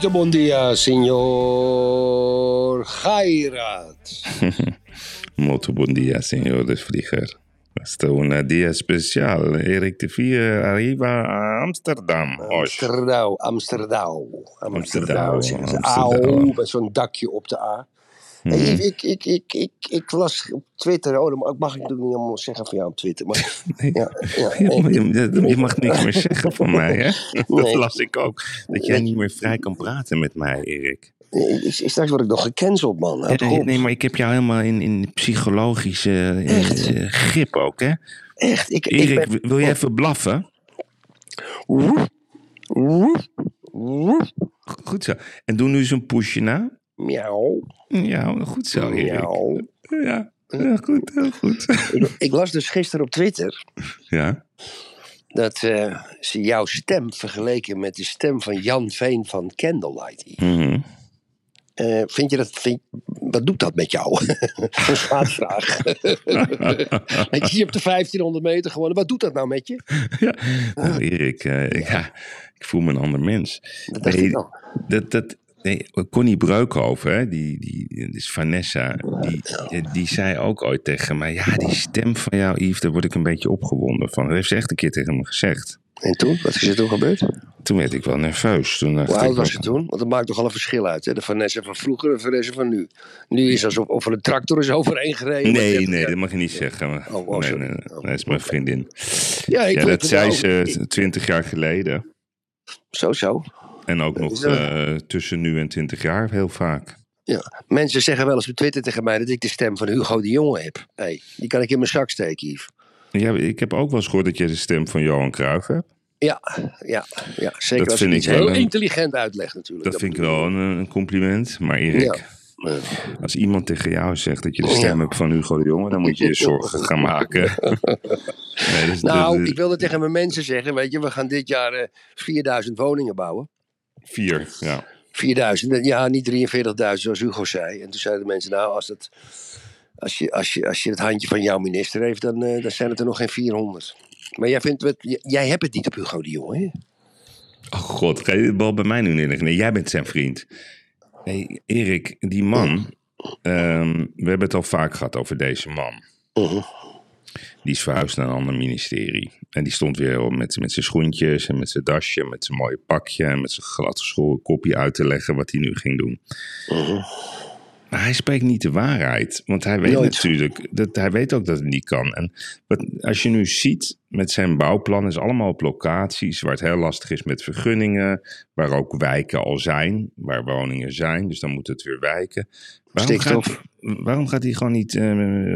Muito bom dia, senhor Gairat. Molto bom dia, senhor de Vlieger. Hasta un dia special. Erik de Vier arriva a Amsterdam. Amsterdam, Amsterdam. Amsterdam, ze. Amsterdam. Auw, met zo'n dakje op Mhm. ik, ik, ik, ik, ik las op Twitter, oh, dat mag- ik natuurlijk niet allemaal zeggen van jou op Twitter. Maar, Nee. ja, ja, je, je mag niks meer zeggen van mij, hè? Dat Nee. las ik ook. Dat jij niet meer vrij kan praten met mij, Erik. ik- ik- straks word ik nog gecanceld, man. Nee, nee, maar ik heb jou helemaal in, in psychologische eh, Echt? eh, grip ook, hè? Echt, ik, ik Erik, ben... wil je even blaffen? Woef, woef, woef. Goed zo. En doe nu eens een pushje na. Miauw, Ja, goed zo, Erik. miauw. Ja, ja goed, heel goed. Ik, ik las dus gisteren op Twitter Ja. dat eh, ze jouw stem vergeleken met de stem van Jan Veen van Candlelight. Mhm. Eh, vind je dat, vind, wat doet dat met jou? Zo'n schaatsvraag. Weet je, hebt de 1500 meter gewonnen. Wat doet dat nou met je? Ja, nou, Erik, eh, ja, ik voel me een ander mens. Dat Nee. Dat, dat, nee, Connie Breukhoven, hè, die, die, die is Vanessa, die, die, zei ook ooit tegen mij... Ja, die stem van jou, Yves, daar word ik een beetje opgewonden van. Dat heeft ze echt een keer tegen me gezegd. En toen? Wat is er toen gebeurd? Toen werd ik wel nerveus. Toen Hoe oud was je toen? Want dat maakt toch al een verschil uit. Hè? De Vanessa van vroeger en de Vanessa van nu. Nu is alsof of er een tractor is overheen gereden. Nee, 30 nee, dat mag je niet zeggen. Oh, nee, nee, nee, Oh. dat is mijn vriendin. Ja, ik Ja, dat zei ze twintig jaar geleden. Zo, zo. En ook nog eh, tussen nu en twintig jaar heel vaak. Ja. Mensen zeggen wel eens op Twitter tegen mij dat ik de stem van Hugo de Jonge heb. Hey, die kan ik in mijn zak steken, Yves. Ja, ik heb ook wel eens gehoord dat je de stem van Johan Cruijff hebt. Ja, ja, ja. zeker Dat als vind ik heel een- intelligent uitleg natuurlijk. Dat vind ik wel een, een compliment. Maar Erik, Ja. Eh, als iemand tegen jou zegt dat je de stem Ja. hebt van Hugo de Jonge, dan moet je je zorgen gaan maken. nee, is- Nou, ik wilde tegen mijn mensen zeggen, weet je, we gaan dit jaar eh 4000 woningen bouwen. Vier, ja. 4000, ja, niet 43.000 zoals Hugo zei. En toen zeiden de mensen, nou, als, als, je, als, je, als je het handje van jouw minister heeft, dan, eh, dan zijn het er nog geen 400. Maar jij, vindt, het, jij hebt het niet op Hugo de Jonge, hè? Oh god, ga je de bal bij mij nu neerleggen? Nee, jij bent zijn vriend. Hey, Erik, die man, ehm, we hebben het al vaak gehad over deze man. Mhm. Die is verhuisd naar een ander ministerie. En die stond weer op met, met zijn schoentjes en met zijn dasje, met zijn mooie pakje en met zijn gladgeschoren kopje uit te leggen wat hij nu ging doen. Mhm. Maar hij spreekt niet de waarheid. Want hij weet Nooit. natuurlijk, dat, hij weet ook dat het niet kan. En wat, als je nu ziet met zijn bouwplan, is allemaal op locaties waar het heel lastig is met vergunningen. Waar ook wijken al zijn, waar woningen zijn. Dus dan moet het weer wijken. Waarom Stikstof. Gaat, waarom gaat hij gewoon niet eh,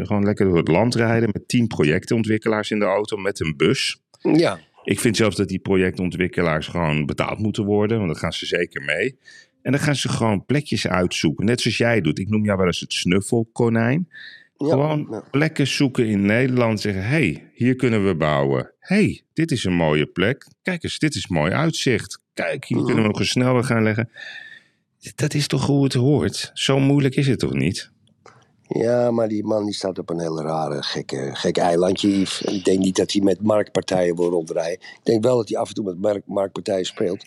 gewoon lekker door het land rijden met tien projectontwikkelaars in de auto met een bus? Ja, Ik vind zelfs dat die projectontwikkelaars gewoon betaald moeten worden, want dat gaan ze zeker mee. En dan gaan ze gewoon plekjes uitzoeken, net zoals jij doet. Ik noem jou wel eens het snuffelkonijn. ja, gewoon ja. plekken zoeken in Nederland. Zeggen, hé, hey, hier kunnen we bouwen. Hé, hey, dit is een mooie plek. Kijk eens, dit is mooi uitzicht. Kijk, hier kunnen we nog een snelweg gaan leggen. Dat is toch hoe het hoort? Zo moeilijk is het toch niet? Ja, maar die man die staat op een heel rare, gekke, gek eilandje, Yves. En ik denk niet dat hij met marktpartijen wil rondrijden. Ik denk wel dat hij af en toe met mark- marktpartijen speelt.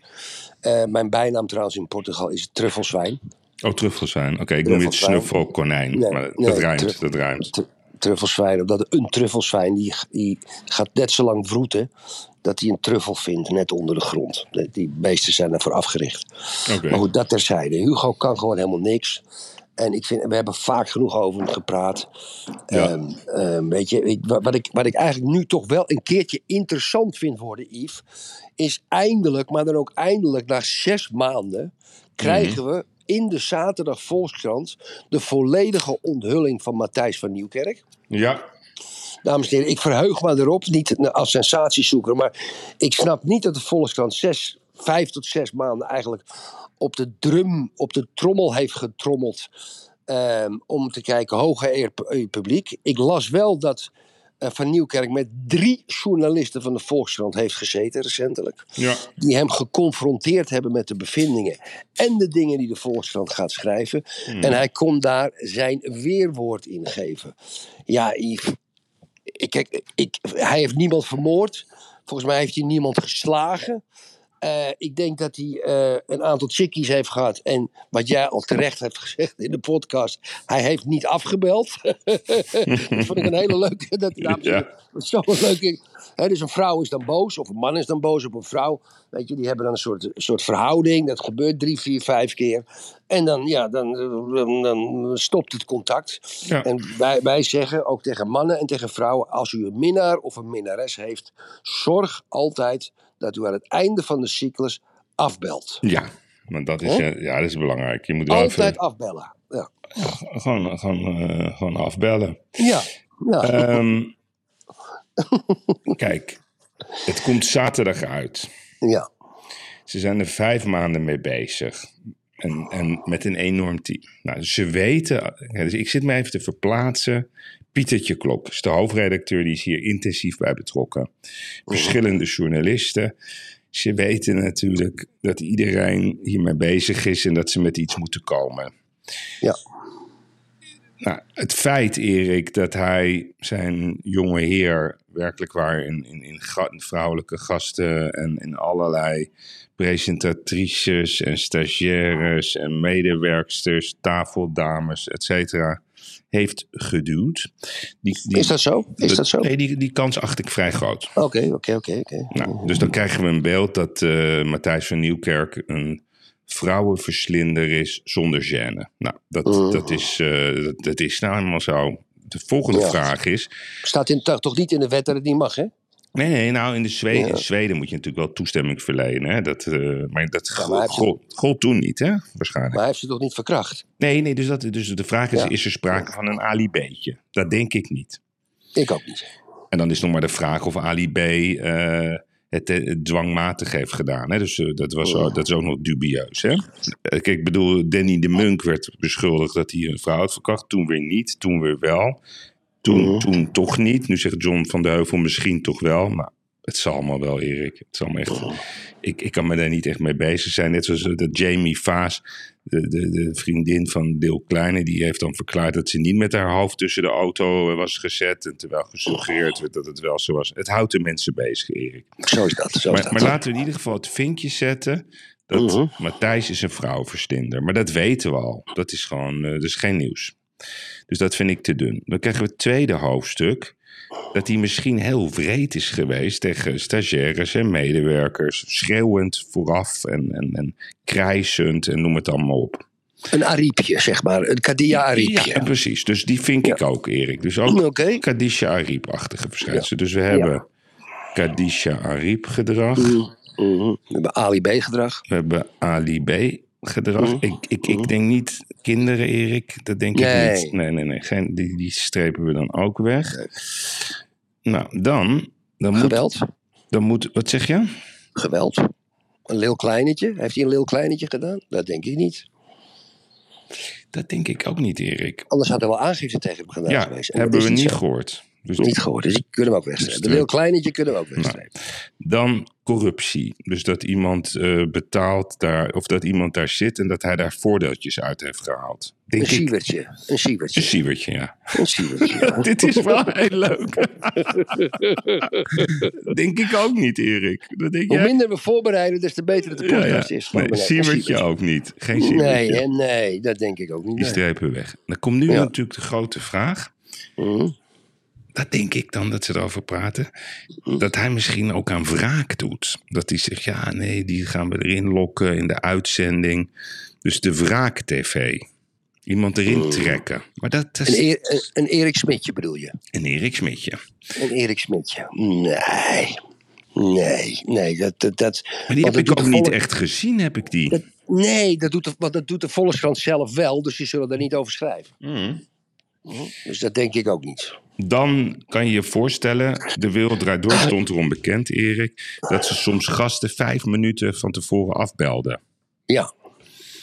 Eh, mijn bijnaam trouwens in Portugal is truffelswijn. Oh, truffels zijn. Oké, ik noem je het Truffelswijn. snuffelkonijn. Nee, maar dat nee, truff- dat. Tr- truffelswijn, omdat een truffelswijn die, die gaat net zo lang vroeten dat hij een truffel vindt net onder de grond. Die beesten zijn ervoor afgericht. Maar goed, dat terzijde. Hugo kan gewoon helemaal niks. En ik vind, we hebben vaak genoeg over hem gepraat. Ja. Ehm, ehm, weet je, wat, ik, wat ik eigenlijk nu toch wel een keertje interessant vind worden, Yves, is eindelijk, maar dan ook eindelijk na zes maanden, krijgen we in de zaterdag Volkskrant de volledige onthulling van Matthijs van Nieuwkerk. Ja, dames en heren, ik verheug me erop, niet als sensatiezoeker, maar ik snap niet dat de Volkskrant zes, vijf tot zes maanden eigenlijk op de drum, op de trommel heeft getrommeld. ehm, om te kijken, hoge eer publiek. Ik las wel dat eh, Van Nieuwkerk met drie journalisten van de Volkskrant heeft gezeten recentelijk. Ja. Die hem geconfronteerd hebben met de bevindingen en de dingen die de Volkskrant gaat schrijven. En hij kon daar zijn weerwoord in geven. Ja, Yves, ik, kijk, ik, hij heeft niemand vermoord. Volgens mij heeft hij niemand geslagen. Eh, ik denk dat hij eh, een aantal chickies heeft gehad. En wat jij al terecht hebt gezegd in de podcast, hij heeft niet afgebeld. dat vond ik een hele leuke. Dat, en Ja. heren, dat is zo een leuke. Hè, dus een vrouw is dan boos, of een man is dan boos op een vrouw. Weet je, die hebben dan een soort, soort verhouding. Dat gebeurt drie, vier, vijf keer. En dan, ja, dan, dan, dan stopt het contact. Ja. En wij, wij zeggen ook tegen mannen en tegen vrouwen: als u een minnaar of een minnares heeft, zorg altijd dat u aan het einde van de cyclus afbelt. Ja, want dat is, eh, ja, dat is belangrijk. Je moet wel Altijd even, afbellen. Ja. gewoon, gewoon, eh, gewoon afbellen. Ja. ja. Ehm, kijk, het komt zaterdag uit. ja. Ze zijn er vijf maanden mee bezig. En, en met een enorm team. Nou, ze weten. Dus ik zit me even te verplaatsen. Pietertje Klok is de hoofdredacteur, die is hier intensief bij betrokken. Verschillende journalisten. Ze weten natuurlijk dat iedereen hiermee bezig is en dat ze met iets moeten komen. Ja. Nou, het feit, Erik, dat hij zijn jonge heer werkelijk waar in, in, in ga- vrouwelijke gasten en in allerlei presentatrices en stagiaires en medewerksters, tafeldames, et cetera, heeft geduwd. Die, die, Is dat zo? Is dat zo? Nee, die, die kans acht ik vrij groot. Oké, oké, oké. Nou, dus dan krijgen we een beeld dat eh, Matthijs van Nieuwkerk een vrouwenverslinder is zonder gêne. Nou, dat, Mhm. dat, is, eh, dat, dat is nou helemaal zo. De volgende Ja. vraag is... Staat in, toch toch niet in de wet dat het niet mag, hè? Nee, nee, nou in, de Zweden, Ja. in Zweden moet je natuurlijk wel toestemming verlenen. Hè? Dat, eh, maar dat Ja, maar gold, gold toen niet, hè? Waarschijnlijk. Maar hij heeft ze toch niet verkracht? Nee, nee, dus, dat, dus de vraag is, Ja. is er sprake van een Ali B'tje? Dat denk ik niet. Ik ook niet. En dan is nog maar de vraag of Ali B eh, het, eh, dwangmatig heeft gedaan. Hè? Dus dat, was, Oh. dat is ook nog dubieus. Hè? Kijk, ik bedoel, Danny de Munk werd beschuldigd dat hij een vrouw had verkracht. Toen weer niet, toen weer wel. Toen, Mhm. toen toch niet. Nu zegt John van de Heuvel misschien toch wel. Maar het zal allemaal wel, Erik. Het zal me echt, Oh. ik, ik kan me daar niet echt mee bezig zijn. Net zoals dat Jamie Vaas, de, de, de vriendin van Deel Kleine, die heeft dan verklaard dat ze niet met haar hoofd tussen de auto was gezet. En terwijl gesuggereerd werd dat het wel zo was. Het houdt de mensen bezig, Erik. Zo is dat. Zo is Maar, dat. maar laten we in ieder geval het vinkje zetten. Dat Mhm. Matthijs is een vrouwenverstinder. Maar dat weten we al. Dat is gewoon, eh, dat is geen nieuws. Dus dat vind ik te dun. Dan krijgen we het tweede hoofdstuk. Dat hij misschien heel wreed is geweest tegen stagiaires en medewerkers. Schreeuwend vooraf en, en, en krijsend en noem het allemaal op. Een ariepje, zeg maar. Een Kadia ariepje. Ja, precies. Dus die vind ik ook, Erik. Dus ook Oké. Kadisha Ariep-achtige verschijnselen. Dus we hebben Kadisha Ariep gedrag. Mhm. We hebben Ali B gedrag. We hebben Ali B gedrag. Mhm. Ik, ik, ik denk niet kinderen, Erik. Dat denk Nee. ik niet. Nee, nee, nee. Geen, die, die strepen we dan ook weg. Nou, dan, dan, moet, Geweld. dan moet... Wat zeg je? Geweld. Een Leel Kleinetje. Heeft hij een Leel Kleinetje gedaan? Dat denk ik niet. Dat denk ik ook niet, Erik. Anders had er wel aangifte tegen hem gedaan Ja, geweest. En hebben we niet zo. gehoord. Dus Niet gehoord. Dus die kunnen we ook wegstrepen. De Dus- Leel Kleinetje kunnen we ook wegstrepen. Dan corruptie. Dus dat iemand eh, betaalt daar, of dat iemand daar zit en dat hij daar voordeeltjes uit heeft gehaald. Denk Een ik. sievertje. Een Een sievertje. sievertje, ja. Een sievertje. ja. Dit is wel heel leuk. denk ik ook niet, Erik. Dat denk Hoe jij? minder we voorbereiden, des te beter het de Ja, ja. podcast is. Nee, een sievertje. ook niet. Geen Sievertje. Nee, nee, dat denk ik ook niet. Die strepen we weg. Dan komt nu natuurlijk de grote vraag. Mhm. Dat denk ik dan dat ze erover praten. Dat hij misschien ook aan wraak doet. Dat hij zegt, ja nee, die gaan we erin lokken in de uitzending. Dus de wraak-tv. Iemand erin trekken. Maar dat Een, is Eer- een, een Erik Smitje bedoel je? een Erik Smitje. Een Erik Smitje. Nee. Nee, nee, dat... dat, dat Maar die heb ik ook niet echt gezien, heb ik die. dat- nee, dat doet, de, want dat doet de Volkskrant zelf wel, dus die zullen daar niet over schrijven. Mhm. Dus dat denk ik ook niet. Dan kan je je voorstellen, de wereld draait door, stond erom bekend, Erik, dat ze soms gasten vijf minuten van tevoren afbelden. Ja,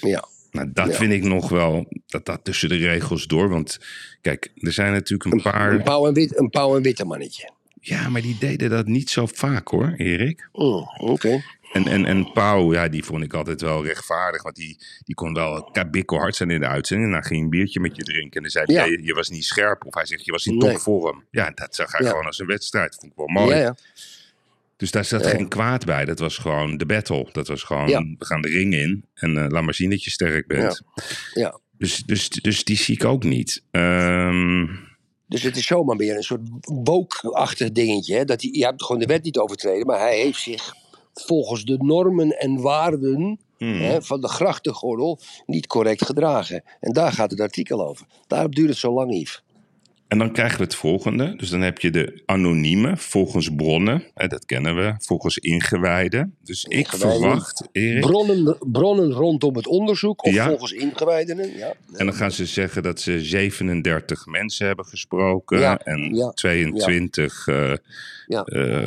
ja. Nou, dat Ja. vind ik nog wel, dat dat tussen de regels door. Want kijk, er zijn natuurlijk een Een paar. pauw en, wit, een pauw en witte mannetje. Ja, maar die deden dat niet zo vaak hoor, Erik. Mm, Oké. En, en, en Pauw, ja, die vond ik altijd wel rechtvaardig. Want die, die kon wel hard zijn in de uitzending. En dan ging een biertje met je drinken. En dan zei hij, Ja. je, je was niet scherp. Of hij zegt, je was in Nee. topvorm. Ja, dat zag hij Ja. gewoon als een wedstrijd. Vond ik wel mooi. Ja, ja. Dus daar zat geen kwaad bij. Dat was gewoon de battle. Dat was gewoon, we gaan de ring in. En eh, laat maar zien dat je sterk bent. Ja. Dus, dus, dus die zie ik ook niet. Ehm, Dus het is zomaar weer een soort woke-achtig dingetje. Hè? Dat hij, je hebt gewoon de wet niet overtreden, maar hij heeft zich volgens de normen en waarden hmm. hè, van de grachtengordel niet correct gedragen. En daar gaat het artikel over. Daarom duurt het zo lang, Yves. En dan krijgen we het volgende. Dus dan heb je de anonieme, volgens bronnen. Hè, dat kennen we, volgens ingewijden. Dus ik Ingewijden. verwacht, Erik... Bronnen, bronnen rondom het onderzoek, of Ja. volgens ingewijdenen. Ja. En dan gaan ze zeggen dat ze 37 mensen hebben gesproken. Ja, En ja, 22 eh, eh,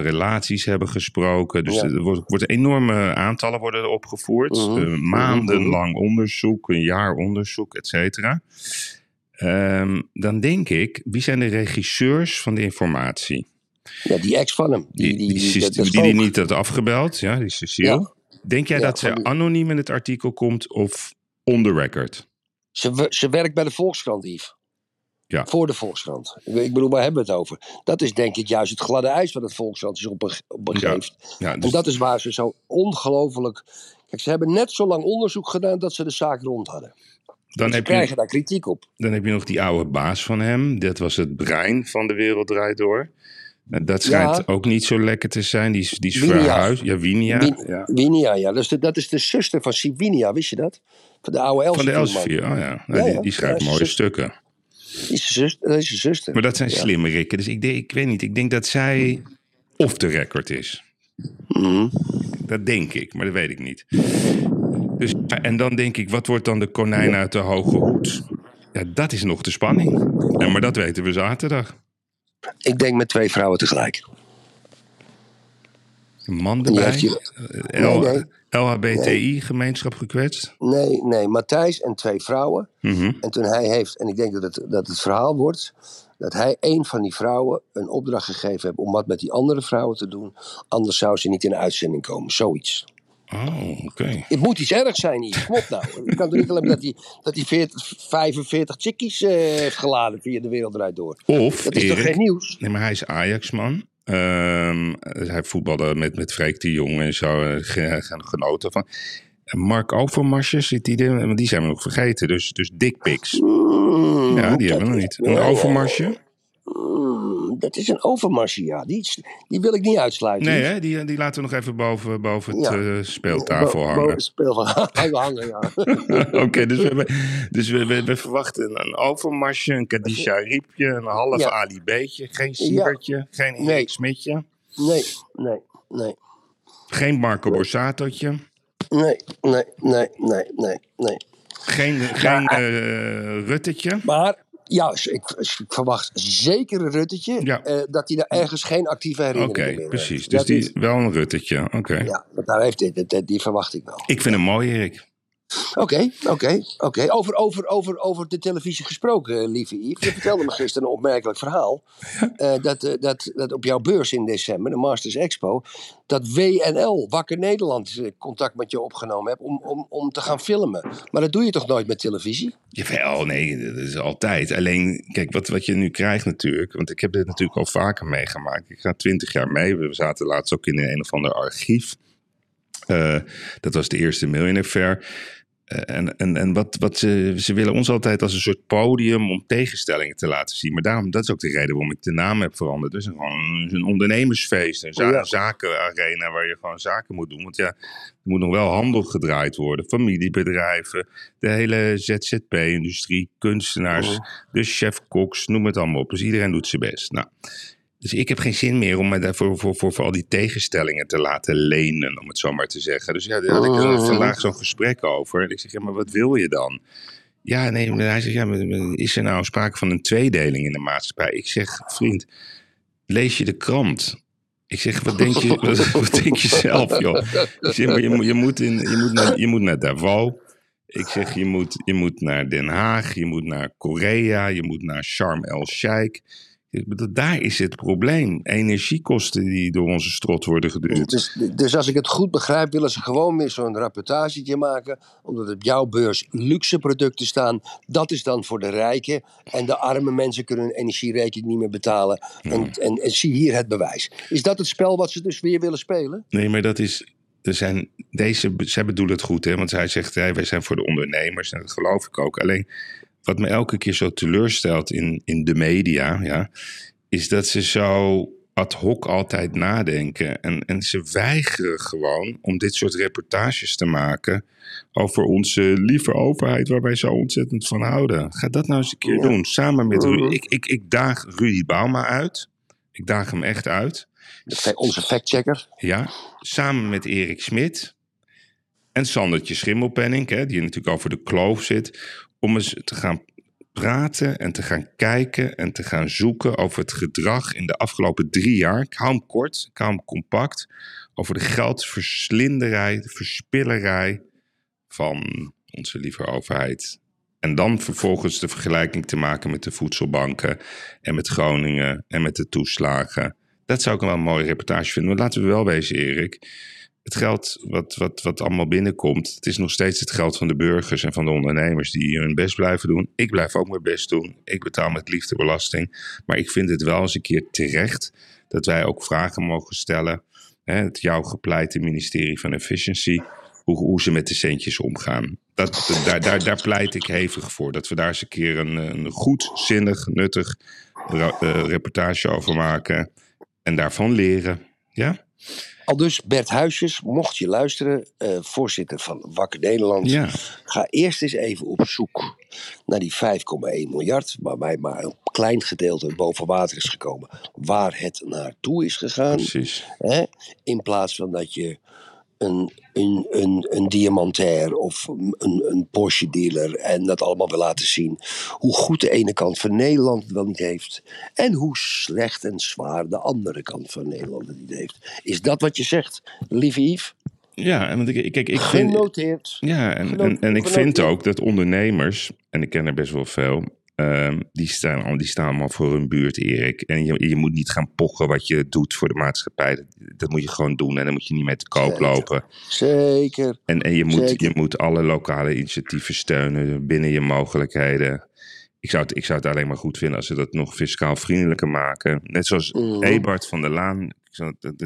relaties hebben gesproken. Dus er wordt, wordt enorme aantallen worden er opgevoerd. Mhm. Eh, maandenlang onderzoek, een jaar onderzoek, et cetera. Ehm, dan denk ik, wie zijn de regisseurs van de informatie? Ja, die ex van hem. Die Die, die, die, die, die, dat- dat die, niet had afgebeld, ja, die Cecile. Ja. Denk jij Ja, dat ze anoniem in het artikel komt of on the record? Ze, ze werkt bij de Volkskrant, Yves. Ja. Voor de Volkskrant. Ik bedoel, waar hebben we het over? Dat is denk ik juist het gladde ijs wat het Volkskrant zich op, begeeft. Ja, En dus, dat is waar ze zo ongelooflijk... Kijk, ze hebben net zo lang onderzoek gedaan dat ze de zaak rond hadden. Dan, ze heb krijgen je, daar kritiek op. dan heb je nog die oude baas van hem. Dat was het brein van de wereld draait door. Nou, Dat schijnt Ja. ook niet zo lekker te zijn. Die is, die is Winia. verhuisd. Ja, Winia. Win- ja. Winia, ja. Dat is, de, dat is de zuster van Sivinia, wist je dat? Van de oude Van de Elsevier. Elsevier. Oh ja. Nou, Ja, die, schrijft mooie zus- stukken. Die is zuster. Dat is zuster. Maar dat zijn slimme rikken. Dus ik, denk, ik weet niet. Ik denk dat zij off the record is. Mhm. Dat denk ik, maar dat weet ik niet. Dus, en dan denk ik, wat wordt dan de konijn uit de hoge hoed? Ja, dat is nog de spanning. Ja, maar dat weten we zaterdag. Ik denk met twee vrouwen tegelijk. Een man erbij. Eh, Nee, nee. LHBTI-gemeenschap gekwetst. Nee, nee, Matthijs en twee vrouwen. Mhm. En toen hij heeft, en ik denk dat het, dat het verhaal wordt, dat hij een van die vrouwen een opdracht gegeven heeft om wat met die andere vrouwen te doen. Anders zou ze niet in de uitzending komen. Zoiets. Oh, oké. Het moet iets ergs zijn. Kom op nou. Het kan toch niet alleen dat hij, dat hij 40, 45 chickies eh, heeft geladen via de wereld eruit door. Of, Dat is toch geen nieuws? nee, maar hij is Ajax-man. Ehm, hij voetbalde met, met Freek de Jong en zo. ge- ge- genoten van. Mark Overmarsjes, zit die er? Want die zijn we nog vergeten. Dus, dus dickpics. Mm, Ja, die hebben we nog niet. Een overmarsje? Mm, dat is een overmarsje, ja. Die, die wil ik niet uitsluiten. Nee, hè? Die, die laten we nog even boven, boven het Ja. eh, speeltafel hangen. Van hangen, ja. Oké, dus, we, hebben- dus we, we, we verwachten een overmarsje, een Kadisha Riepje, een half Ja. Ali B'tje, geen Siebertje, geen Erik Nee. Smitje, Nee, nee, nee. geen Marco Borsato-tje, Nee, nee, nee, nee, nee, nee. geen, geen eh, Ruttetje. Maar ja, ik, ik verwacht zeker een Ruttetje Ja. eh, dat hij daar ergens geen actieve Oké, herinneringen meer heeft. precies. Dus Dat die, is- wel een Ruttetje, oké. ja, want daar heeft, die, die, die verwacht ik wel. Ik vind hem mooi, Erik. Oké, oké, oké. Over, over, over, over de televisie gesproken, eh, lieve Yves. Je vertelde me gisteren een opmerkelijk verhaal. Eh, dat, eh, dat, dat op jouw beurs in december, de Masters Expo, dat WNL, Wakker Nederland, contact met je opgenomen hebt om, om, om te gaan filmen. Maar dat doe je toch nooit met televisie? Jawel, nee, dat is altijd. Alleen, kijk, wat, wat je nu krijgt natuurlijk... want ik heb dit natuurlijk al vaker meegemaakt. Ik ga twintig jaar mee. We zaten laatst ook in een of ander archief. Dat was de eerste Millionaire Fair. Eh, en en, en wat, wat ze, ze willen ons altijd als een soort podium om tegenstellingen te laten zien. Maar daarom, dat is ook de reden waarom ik de naam heb veranderd. Is gewoon een, ondernemersfeest, een za- Ja. zakenarena waar je gewoon zaken moet doen. Want ja, er moet nog wel handel gedraaid worden. Familiebedrijven, de hele ZZP-industrie, kunstenaars, Mhm. de chef-koks, noem het allemaal op. Dus iedereen doet zijn best. Nou, dus ik heb geen zin meer om me daarvoor voor, voor, voor al die tegenstellingen te laten lenen, om het zo maar te zeggen. Dus ja, daar had ik er Mhm. vandaag zo'n gesprek over. En ik zeg, ja, maar wat wil je dan? Ja, nee, maar hij zegt, ja, is er nou sprake van een tweedeling in de maatschappij? Ik zeg, vriend, lees je de krant? Ik zeg, wat denk je, wat, wat denk je zelf, joh? Ik zeg, maar je, moet- je, moet in, je, moet naar, je moet naar Davos. Ik zeg, je moet, je moet naar Den Haag, je moet naar Korea, je moet naar Sharm el-Sheikh. Daar is het probleem. Energiekosten die door onze strot worden geduwd. Dus, dus als ik het goed begrijp, willen ze gewoon weer zo'n rapportagetje maken. Omdat op jouw beurs luxe producten staan. Dat is dan voor de rijken. En de arme mensen kunnen hun energierekening niet meer betalen. En, en, en zie hier het bewijs. Is dat het spel wat ze dus weer willen spelen? Nee, maar dat is. Er zijn deze, zij bedoelen het goed, hè? Want hij zegt, hey, wij zijn voor de ondernemers. En dat geloof ik ook. Alleen, wat me elke keer zo teleurstelt in, in de media, ja, is dat ze zo ad hoc altijd nadenken. En, en ze weigeren gewoon om dit soort reportages te maken over onze lieve overheid, waar wij zo ontzettend van houden. Ga dat nou eens een keer Ja. doen, samen met. Rudy. Ik, ik, ik daag Rudy Bauma uit. Ik daag hem echt uit. Onze factchecker. Ja, samen met Erik Smit en Sandertje Schimmelpenning, hè, die natuurlijk over de kloof zit, om eens te gaan praten en te gaan kijken en te gaan zoeken over het gedrag in de afgelopen drie jaar. Ik hou hem kort, ik hou hem compact, over de geldverslinderij, de verspillerij van onze lieve overheid. En dan vervolgens de vergelijking te maken met de voedselbanken en met Groningen en met de toeslagen. Dat zou ik wel een mooie reportage vinden. Maar laten we wel wezen, Erik. Het geld wat, wat, wat allemaal binnenkomt, het is nog steeds het geld van de burgers en van de ondernemers die hun best blijven doen. Ik blijf ook mijn best doen. Ik betaal met liefde belasting. Maar ik vind het wel eens een keer terecht dat wij ook vragen mogen stellen. Hè, het jouw gepleite ministerie van Efficiency, hoe, hoe ze met de centjes omgaan. Dat, daar, daar, daar pleit ik hevig voor. Dat we daar eens een keer een, een goed, zinnig, nuttig eh, reportage over maken. En daarvan leren. Ja? Al dus Bert Huisjes, mocht je luisteren, eh, voorzitter van Wakker Nederland. Ja. Ga eerst eens even op zoek naar die 5,1 miljard, waarbij maar een klein gedeelte boven water is gekomen, waar het naartoe is gegaan. Precies. Hè? In plaats van dat je een, een, een, een diamantair of een, een Porsche dealer en dat allemaal wil laten zien. Hoe goed de ene kant van Nederland het wel niet heeft. En hoe slecht en zwaar de andere kant van Nederland het niet heeft. Is dat wat je zegt, lieve Yves? Ja, en want ik, kijk, ik vind. Genoteerd. Ja, en, en, en ik vind ook dat ondernemers, en ik ken er best wel veel, ehm, die, staan, die staan allemaal voor hun buurt, Erik. En je, je moet niet gaan pochen wat je doet voor de maatschappij. Dat, dat moet je gewoon doen en dan moet je niet mee te koop Zeker. lopen. Zeker. En, en je, moet, Zeker. je moet alle lokale initiatieven steunen binnen je mogelijkheden. Ik zou, het, ik zou het alleen maar goed vinden als ze dat nog fiscaal vriendelijker maken. Net zoals Mhm. Ebert van der Laan,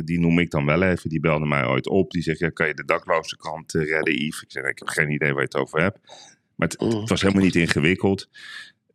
die noem ik dan wel even, die belde mij ooit op. Die zegt, ja, kan je de dakloze krant eh, redden, Yves? Ik zeg, ik heb geen idee waar je het over hebt. Maar het, Mhm. het was helemaal niet ingewikkeld.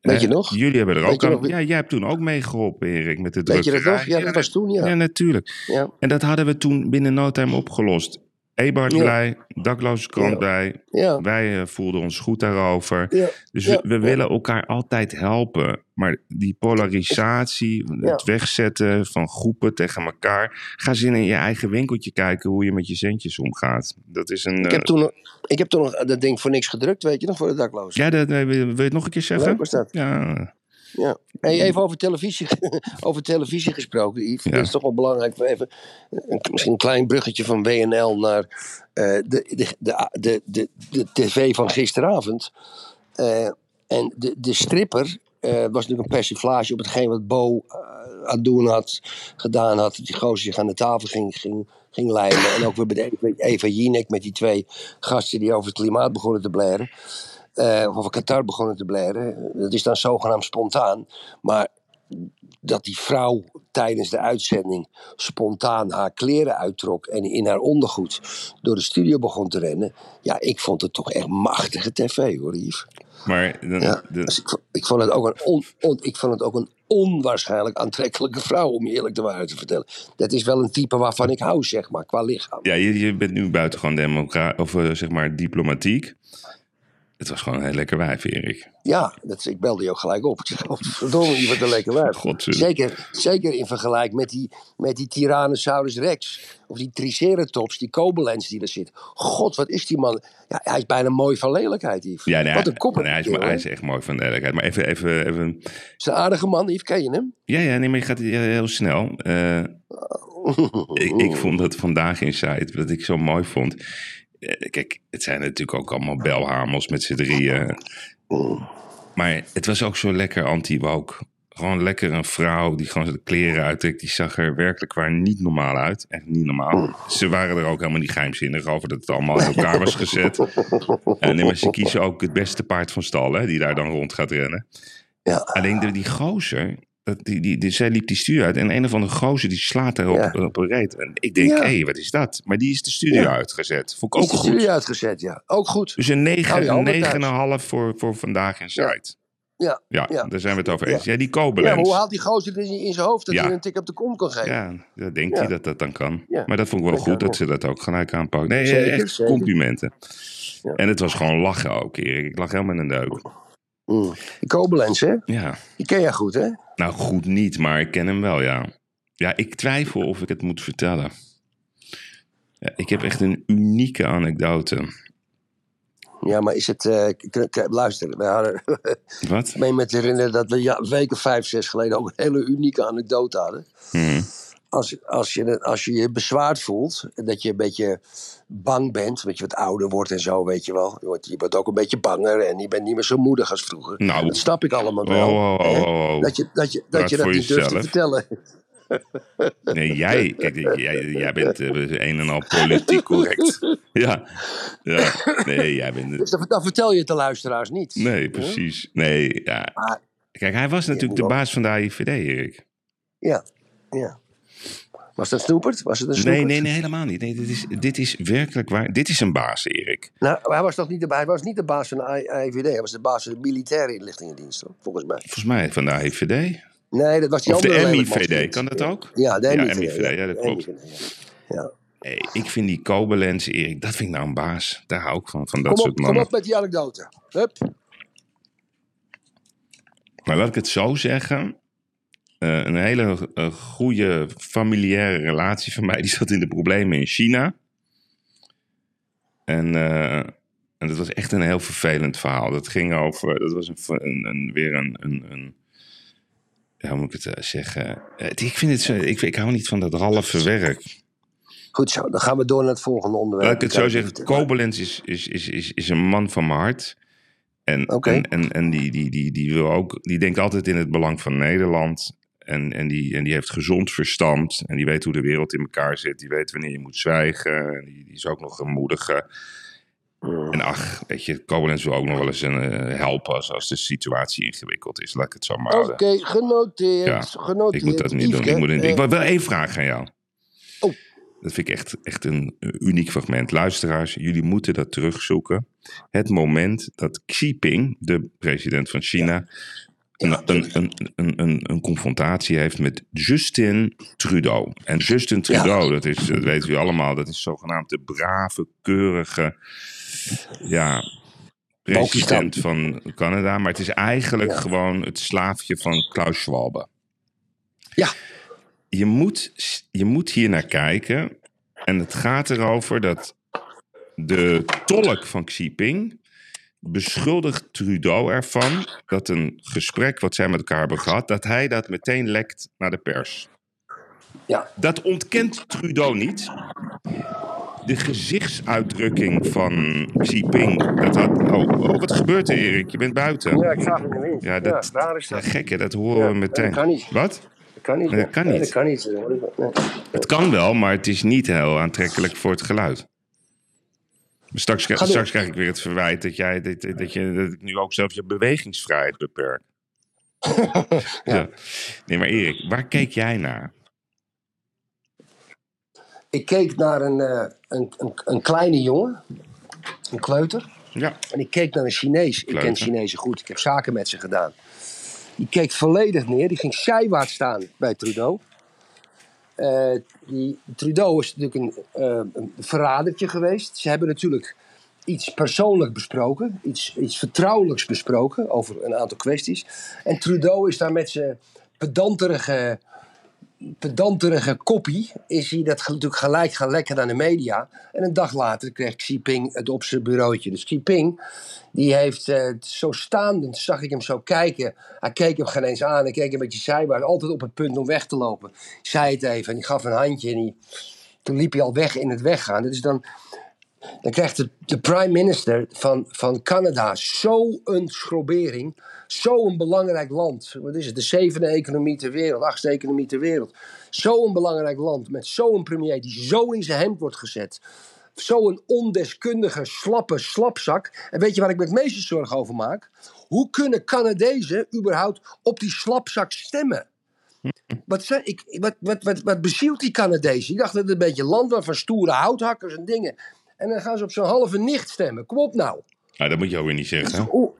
Weet je nog? Jullie hebben er Weet ook aan... nog? Ja, jij hebt toen ook meegeholpen, Erik, met de Weet je dat nog? Ja, dat was toen, ja. Ja, natuurlijk. Ja. En dat hadden we toen binnen no time opgelost. Ebert Ja. blij, dakloze krant Ja. blij. Ja. Wij eh, voelden ons goed daarover. Dus we, we willen elkaar altijd helpen. Maar die polarisatie, het wegzetten van groepen tegen elkaar. Ga eens in je eigen winkeltje kijken hoe je met je centjes omgaat. Dat is een. Ik eh, heb, toen, nog- ik heb toen nog dat ding voor niks gedrukt, weet je nog, voor de daklozen. ja, dat, wil je het nog een keer zeggen? Leuk was dat. Ja, Ja. Hey, even over televisie, over televisie gesproken, Yves. Ja. Dat is toch wel belangrijk. voor Even, een, misschien een klein bruggetje van WNL naar eh, de, de, de, de, de, de tv van gisteravond. Eh, en de, de stripper eh, was natuurlijk een persiflage op hetgeen wat Bo eh, aan het doen had, gedaan had. Die gozer zich aan de tafel ging, ging, ging lijmen. En ook weer met Eva, Eva Jinek met die twee gasten die over het klimaat begonnen te blaren. Eh, of over Qatar begonnen te blaren. Dat is dan zogenaamd spontaan. Maar dat die vrouw tijdens de uitzending spontaan haar kleren uittrok en in haar ondergoed door de studio begon te rennen. Ja, ik vond het toch echt machtige tv hoor, Yves. maar dan, Ja, de- dus ik, vo- ik, vond het ook een on, on- ik vond het ook een onwaarschijnlijk aantrekkelijke vrouw, om je eerlijk de waarheid te vertellen. Dat is wel een type waarvan ik hou, zeg maar, qua lichaam. ja, je, je bent nu buitengewoon democra- of eh, zeg maar diplomatiek. Het was gewoon een heel lekker wijf, Erik. Ja, dat, ik belde je ook gelijk op. Oh, verdomme, die wordt een lekker wijf. Zeker, zeker in vergelijking met die, met die Tyrannosaurus rex. Of die Triceratops, die Kobelens die er zit. God, wat is die man? Ja, hij is bijna mooi van lelijkheid, Yves. Ja, nee, wat een hij- kop. nee, hij, is, hij is echt mooi van de eerlijkheid. Maar even, even, even... is een aardige man, Yves. Ken je hem? Ja, ja, nee, maar je gaat heel heel snel. Eh, ik, ik vond dat vandaag in site, wat ik zo mooi vond. Eh, kijk, het zijn natuurlijk ook allemaal belhamels met z'n drieën. Maar het was ook zo lekker anti-woke. Gewoon lekker een vrouw die gewoon de kleren uittrekt. Die zag er werkelijk waar niet normaal uit. Echt niet normaal. Ze waren er ook helemaal niet geheimzinnig over dat het allemaal in elkaar was gezet. En nee, maar ze kiezen ook het beste paard van stal, hè, die daar dan rond gaat rennen. Ja. Alleen de, die gozer, die, die, die, zij liep die studio uit. En een of andere gozer die slaat daar op, Ja. op een reet. En ik denk, hé, Ja. hey, wat is dat? Maar die is de studio Ja. uitgezet. Vond ik Is ook de goed. studie uitgezet, ja. Ook goed. Dus een Hou je 9, een handen negen en thuis. een half voor, voor vandaag in site. Ja. Ja, daar zijn we het over eens. Ja, die Kobelens. hoe haalt die gozer in, in zijn hoofd dat hij een tik op de kont kan geven? Ja, dat denkt hij dat dat dan kan. Maar dat vond ik wel goed dat ze dat ook gelijk aanpakt. Nee, Zeker, echt zeker. complimenten. En het was gewoon lachen ook, Erik. Ik lag helemaal in een deuk. Mm. Die hè? Ja, Die ken jij goed, hè? nou goed niet, maar ik ken hem wel, ja. Ja, ik twijfel of ik het moet vertellen. Ja, ik heb echt een unieke anekdote. Ja, maar is het... k- luister, we hadden... Wat? Ik meen me te herinneren dat we ja, weken vijf, zes geleden ook een hele unieke anekdote hadden. Hm. Als, als, je, als je je bezwaard voelt, en dat je een beetje bang bent, omdat je wat ouder wordt en zo, weet je wel. Je wordt, je wordt ook een beetje banger en je bent niet meer zo moedig als vroeger. Nou. Dat snap ik allemaal wel. oh, oh, oh, oh. Dat je dat, je, dat, je dat niet durft te vertellen. Nee, jij, kijk, jij, jij bent eh, een en al politiek correct. Ja, ja. nee, jij bent... Dus dan, vertel je het de luisteraars niet. Nee, precies. Nee, ja. Kijk, hij was natuurlijk de baas van de AIVD, Erik. Ja, ja. Was dat snoeperd? Was het een Nee, snoeperd? nee, nee, helemaal niet. Nee, dit, is, dit is werkelijk waar. Dit is een baas, Erik. Nou, hij was toch niet de, hij was niet de baas van de IVD, hij was de baas van de militaire inlichtingendienst, volgens mij. Volgens mij van de AIVD. Nee, dat was die Of de andere MIVD, lelijkmansvriend. kan dat Ja. ook? Ja, de Ja, MIVD. MIVD, ja, dat de klopt. MIVD, ja. Ja. Hey, ik vind die Kobelens, Erik, dat vind ik nou een baas. Daar hou ik van, van dat Kom, soort op, kom mannen. op met die anekdote. Hup. Maar laat ik het zo zeggen. Eh, een hele eh, goede familiaire relatie van mij, die zat in de problemen in China. En, eh, en dat was echt een heel vervelend verhaal. Dat ging over, dat was een, een, een- weer een, een, een, ja, hoe moet ik het zeggen? Ik vind het zo, ik, ik hou niet van dat halve werk. Goed zo, dan gaan we door naar het volgende onderwerp. Laat ik het zo zeggen, Koblenz is, is, is, is, is een man van mijn hart. En, en, en, en die, die, die, die, wil ook, die denkt altijd in het belang van Nederland. En, en, die, en die heeft gezond verstand. En die weet hoe de wereld in elkaar zit. Die weet wanneer je moet zwijgen. En die, die is ook nog een moedige. Mm. En ach, weet je, Koblenz wil ook nog wel eens een, eh, helpen als, als de situatie ingewikkeld is. Laat ik het zo maar Oké, genoteerd. Ja, genoteerd. Ik moet dat niet doen. Ik, moet, ik wil wel één vraag aan jou. Oh. Dat vind ik echt, echt een eh, uniek fragment. Luisteraars, jullie moeten dat terugzoeken. Het moment dat Xi Jinping, de president van China, Ja, een, een, een, een, een confrontatie heeft met Justin Trudeau. En Justin Trudeau, dat, is, dat weten we allemaal, dat is zogenaamd de brave, keurige ja, president van Canada. Maar het is eigenlijk Ja. gewoon het slaafje van Klaus Schwab. Ja. Je moet, je moet hier naar kijken. En het gaat erover dat de tolk van Xi Jinping beschuldigt Trudeau ervan dat een gesprek wat zij met elkaar hebben gehad, dat hij dat meteen lekt naar de pers. Ja. Dat ontkent Trudeau niet. De gezichtsuitdrukking van Xi Jinping, dat had... Oh, oh, wat gebeurt er, Erik? Je bent buiten. Ja, ik zag het wind. Ja, dat, ja, daar is dat. gekke, dat horen Ja, we meteen. dat kan niet. Wat? Dat kan niet. Nee, dat kan Nee, niet. dat kan niet. Nee. Het kan wel, maar het is niet heel aantrekkelijk voor het geluid. Straks, straks krijg ik weer het verwijt dat, jij, dat, dat, je, dat ik nu ook zelf je bewegingsvrijheid beperk. ja. Nee, maar Erik, waar keek jij naar? Ik keek naar een, eh, een, een, een kleine jongen, een kleuter. Ja, En ik keek naar een Chinees. Ik ken. Chinezen goed. Ik heb zaken met ze gedaan. Die keek volledig neer. Die ging zijwaarts staan bij Trudeau. Eh, die, Trudeau is natuurlijk een, eh, een verradertje geweest. Ze hebben natuurlijk iets persoonlijk besproken, iets, iets vertrouwelijks besproken over een aantal kwesties. En Trudeau is daar met zijn pedanterige, pedanterige koppie, is hij dat natuurlijk gelijk gaan lekken aan de media. En een dag later kreeg Xi Jinping het op zijn bureautje. Dus Xi Jinping, die heeft uh, zo staand, zag ik hem zo kijken. Hij keek hem geen eens aan, hij keek een beetje zijwaarts, altijd op het punt om weg te lopen. Zei het even en hij gaf een handje en die, toen liep hij al weg in het weggaan. Is dan dan krijgt de, de prime minister van, van Canada zo'n schrobering. Zo'n belangrijk land. Wat is het? De zevende economie ter wereld, achtste economie ter wereld. Zo'n belangrijk land met zo'n premier die zo in zijn hemd wordt gezet. Zo'n ondeskundige, slappe slapzak. En weet je waar ik me het meeste zorgen over maak? Hoe kunnen Canadezen überhaupt op die slapzak stemmen? Wat, ik, wat, wat, wat, wat bezielt die Canadezen? Die dachten dat het een beetje land was van stoere houthakkers en dingen. En dan gaan ze op zo'n halve nicht stemmen. Kom op nou. Ah, dat moet je ook weer niet zeggen.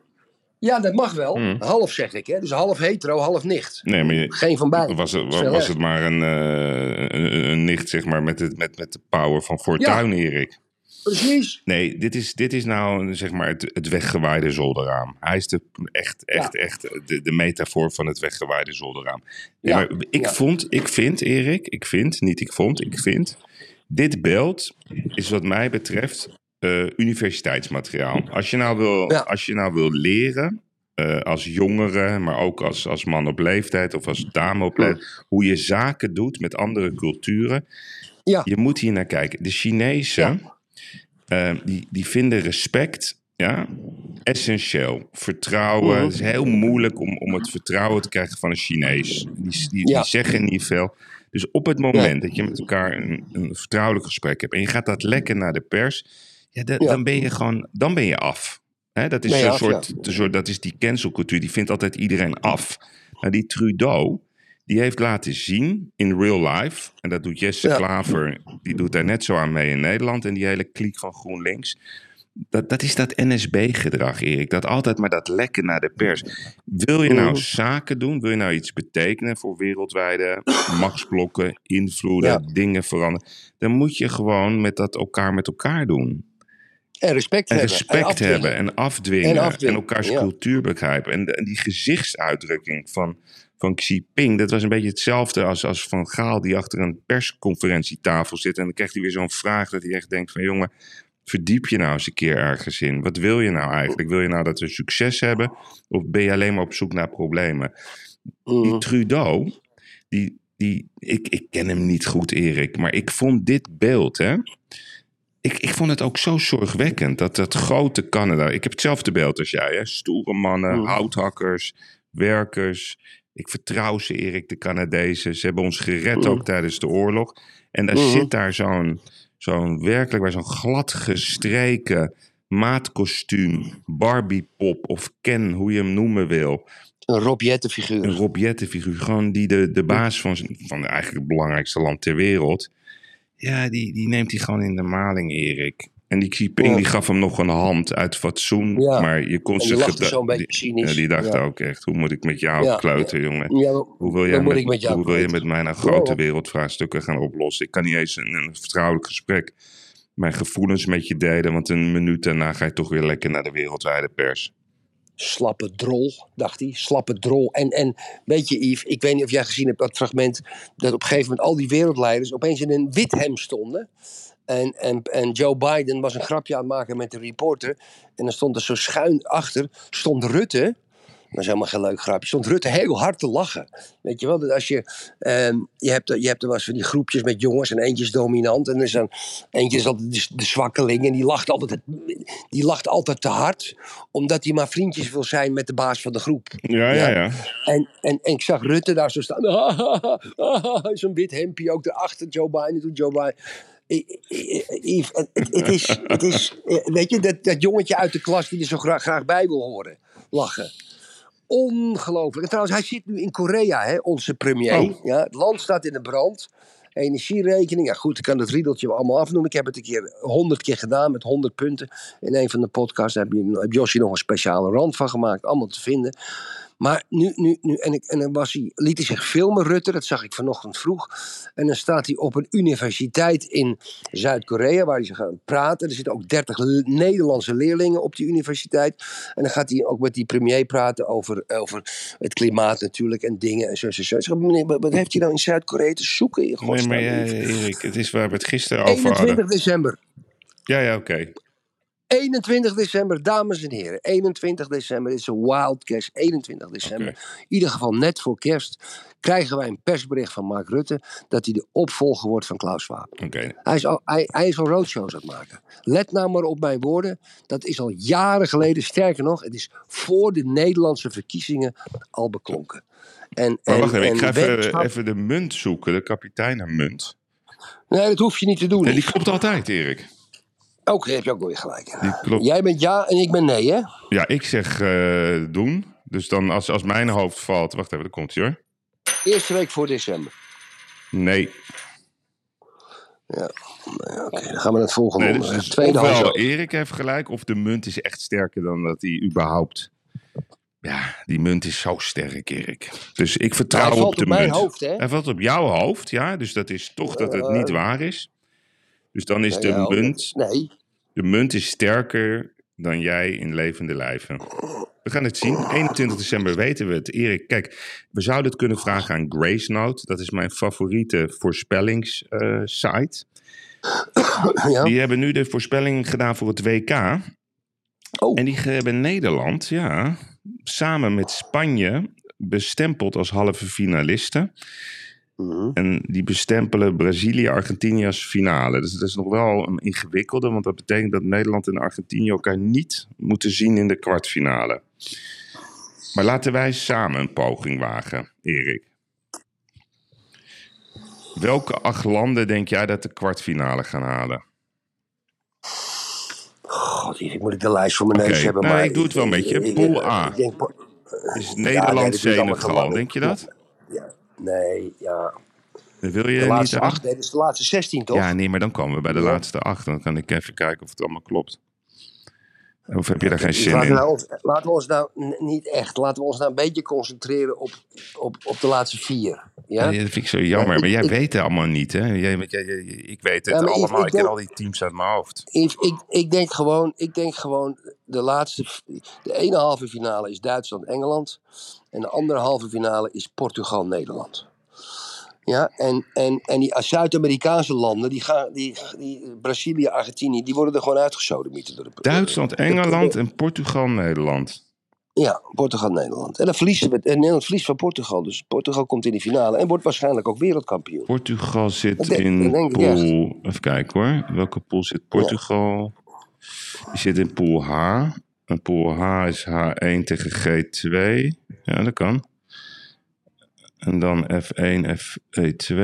Ja, dat mag wel. Hmm. Half zeg ik, hè? Dus half hetero, half nicht. Nee, maar je, Geen van beiden. Was het, was, het maar een, uh, een, een, nicht, zeg maar, met, het, met, met de power van Fortuin, ja. Erik. Precies. Nee, dit is, dit is nou zeg maar het, het weggewaaide zolderraam. Hij is de, echt, echt, ja. echt de, de metafoor van het weggewaaide zolderraam. Nee, ja. maar ik vond, ik vind, Erik, ik vind, niet ik vond, ik vind dit beeld is wat mij betreft uh, universiteitsmateriaal. Als je nou wil, ja. als je nou wil leren, uh, als jongere, maar ook als, als man op leeftijd of als dame op leeftijd, hoe je zaken doet met andere culturen. Ja. Je moet hier naar kijken. De Chinezen, ja. uh, die, die vinden respect ja, essentieel. Vertrouwen. Het is heel moeilijk om, om het vertrouwen te krijgen van een Chinees. Die, die, die zeggen niet veel. Dus op het moment ja. dat je met elkaar een, een, vertrouwelijk gesprek hebt en je gaat dat lekken naar de pers, ja, dat, ja. dan ben je gewoon, dan ben je af. He, dat is Nee, een af, soort, ja. soort, dat is die cancelcultuur, die vindt altijd iedereen af. Nou, die Trudeau, die heeft laten zien in real life, en dat doet Jesse. Klaver, die doet daar net zo aan mee in Nederland, en die hele kliek van GroenLinks. Dat, dat is dat NSB-gedrag, Erik. Dat altijd maar dat lekken naar de pers. Wil je nou zaken doen? Wil je nou iets betekenen voor wereldwijde machtsblokken, invloeden, Ja. dingen veranderen? Dan moet je gewoon met dat elkaar met elkaar doen. En respect En hebben. respect afdwingen. hebben en afdwingen. En En, elkaars ja. cultuur begrijpen. En die gezichtsuitdrukking van, van Xi Jinping, dat was een beetje hetzelfde als, als Van Gaal die achter een persconferentietafel zit. En dan krijgt hij weer zo'n vraag dat hij echt denkt van jongen, verdiep je nou eens een keer ergens in. Wat wil je nou eigenlijk? Wil je nou dat we succes hebben? Of ben je alleen maar op zoek naar problemen? Die Mhm. Trudeau, die, die, ik, ik ken hem niet goed, Erik, maar ik vond dit beeld, hè. Ik, ik vond het ook zo zorgwekkend dat dat grote Canada. Ik heb hetzelfde beeld als jij, hè? Stoere mannen, Mhm. houthakkers, werkers. Ik vertrouw ze, Erik, de Canadezen. Ze hebben ons gered Mhm. ook tijdens de oorlog. En dan Mhm. zit daar zo'n, zo'n werkelijk bij zo'n glad gestreken maatkostuum, Barbie-pop of Ken, hoe je hem noemen wil. Een Rob Jetten figuur. Een Rob Jetten figuur, gewoon die de, de baas van, van eigenlijk het belangrijkste land ter wereld. Ja, die, die neemt hij gewoon in de maling, Erik. En die Xi Jinping, Ja. die gaf hem nog een hand uit fatsoen. Ja. Maar je kon die zich... zo'n beetje die- cynisch. Ja, die dacht Ja. ook echt, hoe moet ik met jou kluiten, jongen? Hoe wil, jij met, hoe wil je met mij nou grote wereldvraagstukken gaan oplossen? Ik kan niet eens in een vertrouwelijk gesprek mijn gevoelens met je delen, want een minuut daarna ga je toch weer lekker naar de wereldwijde pers. slappe drol, dacht hij. Slappe drol. En, en weet je, Yves, ik weet niet of jij gezien hebt dat fragment. dat op een gegeven moment al die wereldleiders opeens in een wit hem stonden. En, en, en Joe Biden was een grapje aan het maken met de reporter. En dan stond er zo schuin achter. stond Rutte. Dat is helemaal geen leuk grapje. Stond Rutte heel hard te lachen. Weet je wel, dat als je. ehm, je, hebt, je hebt er wel eens van die groepjes met jongens en eentje is dominant. En er is dan, eentje is altijd de, de zwakkeling. En die lacht, altijd, die lacht altijd te hard. Omdat hij maar vriendjes wil zijn met de baas van de groep. Ja, Ja. ja, ja. En, en, en ik zag Rutte daar zo staan. Zo'n wit hempje ook erachter. Joe Biden doet Joe Biden. Yves, het, is, het is, eh, weet je, dat, dat jongetje uit de klas die er zo graag, graag bij wil horen. Lachen. Ongelooflijk. En trouwens, hij zit nu in Korea, hè, onze premier. Oh. Ja, het land staat in de brand. Energierekening. Ja, goed, ik kan het riedeltje wel allemaal afnoemen. Ik heb het een keer honderd keer gedaan met honderd punten. In een van de podcasts heb, je, heb Josje nog een speciale rand van gemaakt. Allemaal te vinden. Maar nu, nu, nu en, ik, en dan was hij, liet hij zich filmen, Rutte, dat zag ik vanochtend vroeg. En dan staat hij op een universiteit in Zuid-Korea, waar hij ze gaat praten. Er zitten ook 30 le- Nederlandse leerlingen op die universiteit. En dan gaat hij ook met die premier praten over, over het klimaat natuurlijk en dingen en zo. zo, zo. Ik zeg, meneer, wat heeft hij nou in Zuid-Korea te zoeken? In Nee, maar ja, Erik, het is waar we het gisteren over 21 hadden. december. Ja, ja, oké. 21 december, dames en heren. 21 december is een wild cash. 21 december. In ieder geval net voor kerst krijgen wij een persbericht van Mark Rutte dat hij de opvolger wordt van Klaus Schwab. Oké. Hij is, al, hij, hij is al roadshows aan het maken. Let nou maar op mijn woorden. Dat is al jaren geleden. Sterker nog, het is voor de Nederlandse verkiezingen al beklonken. En, Maar en, wacht even, ik en ga even, wetenschap- even de munt zoeken, de kapiteinenmunt. Nee, dat hoef je niet te doen. Nee, die klopt altijd, Erik. Oké, heb je ook weer gelijk. Jij bent ja en ik ben nee, hè? Ja, ik zeg eh, doen. Dus dan als, als mijn hoofd valt... Wacht even, daar komt hij hoor. Eerste week voor december. Nee. Ja, nou ja, oké, dan gaan we naar het volgende nee dus, dus Tweede ofwel. Erik heeft gelijk... of de munt is echt sterker dan dat hij überhaupt... Ja, die munt is zo sterk, Erik. Dus ik vertrouw Hij op valt de op mijn munt. hoofd, hè? Hij valt op jouw hoofd, ja. Dus dat is toch dat het niet waar is. Dus dan is de ja, munt... Nee, De munt is sterker dan jij in levende lijven. We gaan het zien. 21 december weten we het. Erik, kijk, we zouden het kunnen vragen aan Grace Note. Dat is mijn favoriete voorspellingssite. ja. Die hebben nu de voorspelling gedaan voor het WK. Oh. En die hebben Nederland, ja, samen met Spanje bestempeld als halve finalisten. Mhm. En die bestempelen Brazilië, Argentinië als finale. Dus dat is nog wel een ingewikkelde, want dat betekent dat Nederland en Argentinië elkaar niet moeten zien in de kwartfinale. Maar laten wij samen een poging wagen, Erik. Welke acht landen denk jij dat de kwartfinale gaan halen? God, hier moet ik de lijst voor mijn neus hebben. nou, maar ik doe het wel een beetje. Pool A. Ik denk, po- Is ja, nee, Nederland, allemaal Senegal, gewoon- denk je dat? Ja, nee, ja. Wil je De niet laatste aan? acht, nee, dat is de laatste 16 toch? Ja, nee, maar dan komen we bij de Ja. laatste acht. Dan kan ik even kijken of het allemaal klopt. Of heb je daar geen Dus zin laten, in? we nou ons, laten we ons nou niet echt, laten we ons nou een beetje concentreren op, op, op de laatste vier. Ja? Ja, dat vind ik zo jammer. maar jij ik- weet het allemaal niet, hè? Jij, want jij- jij- ik weet het Ja, allemaal. Ik, ik ken al die teams uit mijn hoofd. Ik, ik, ik, denk gewoon, ik denk gewoon, de laatste, de ene halve finale is Duitsland-Engeland. En de andere halve finale is Portugal-Nederland. Ja, en, en, en die Zuid-Amerikaanse landen, die gaan, die, die, Brazilië, Argentinië, die worden er gewoon uitgesodemieten. Door de, Duitsland, Engeland en Portugal, Nederland. Ja, Portugal-Nederland. En dan verliezen we, en Nederland verliest van Portugal. Dus Portugal komt in de finale en wordt waarschijnlijk ook wereldkampioen. Portugal zit denk- in denk pool... Even kijken hoor. Welke pool zit Portugal? Die zit in pool H. En pool H is H1 tegen G2. Ja, dat kan. En dan F1, F2.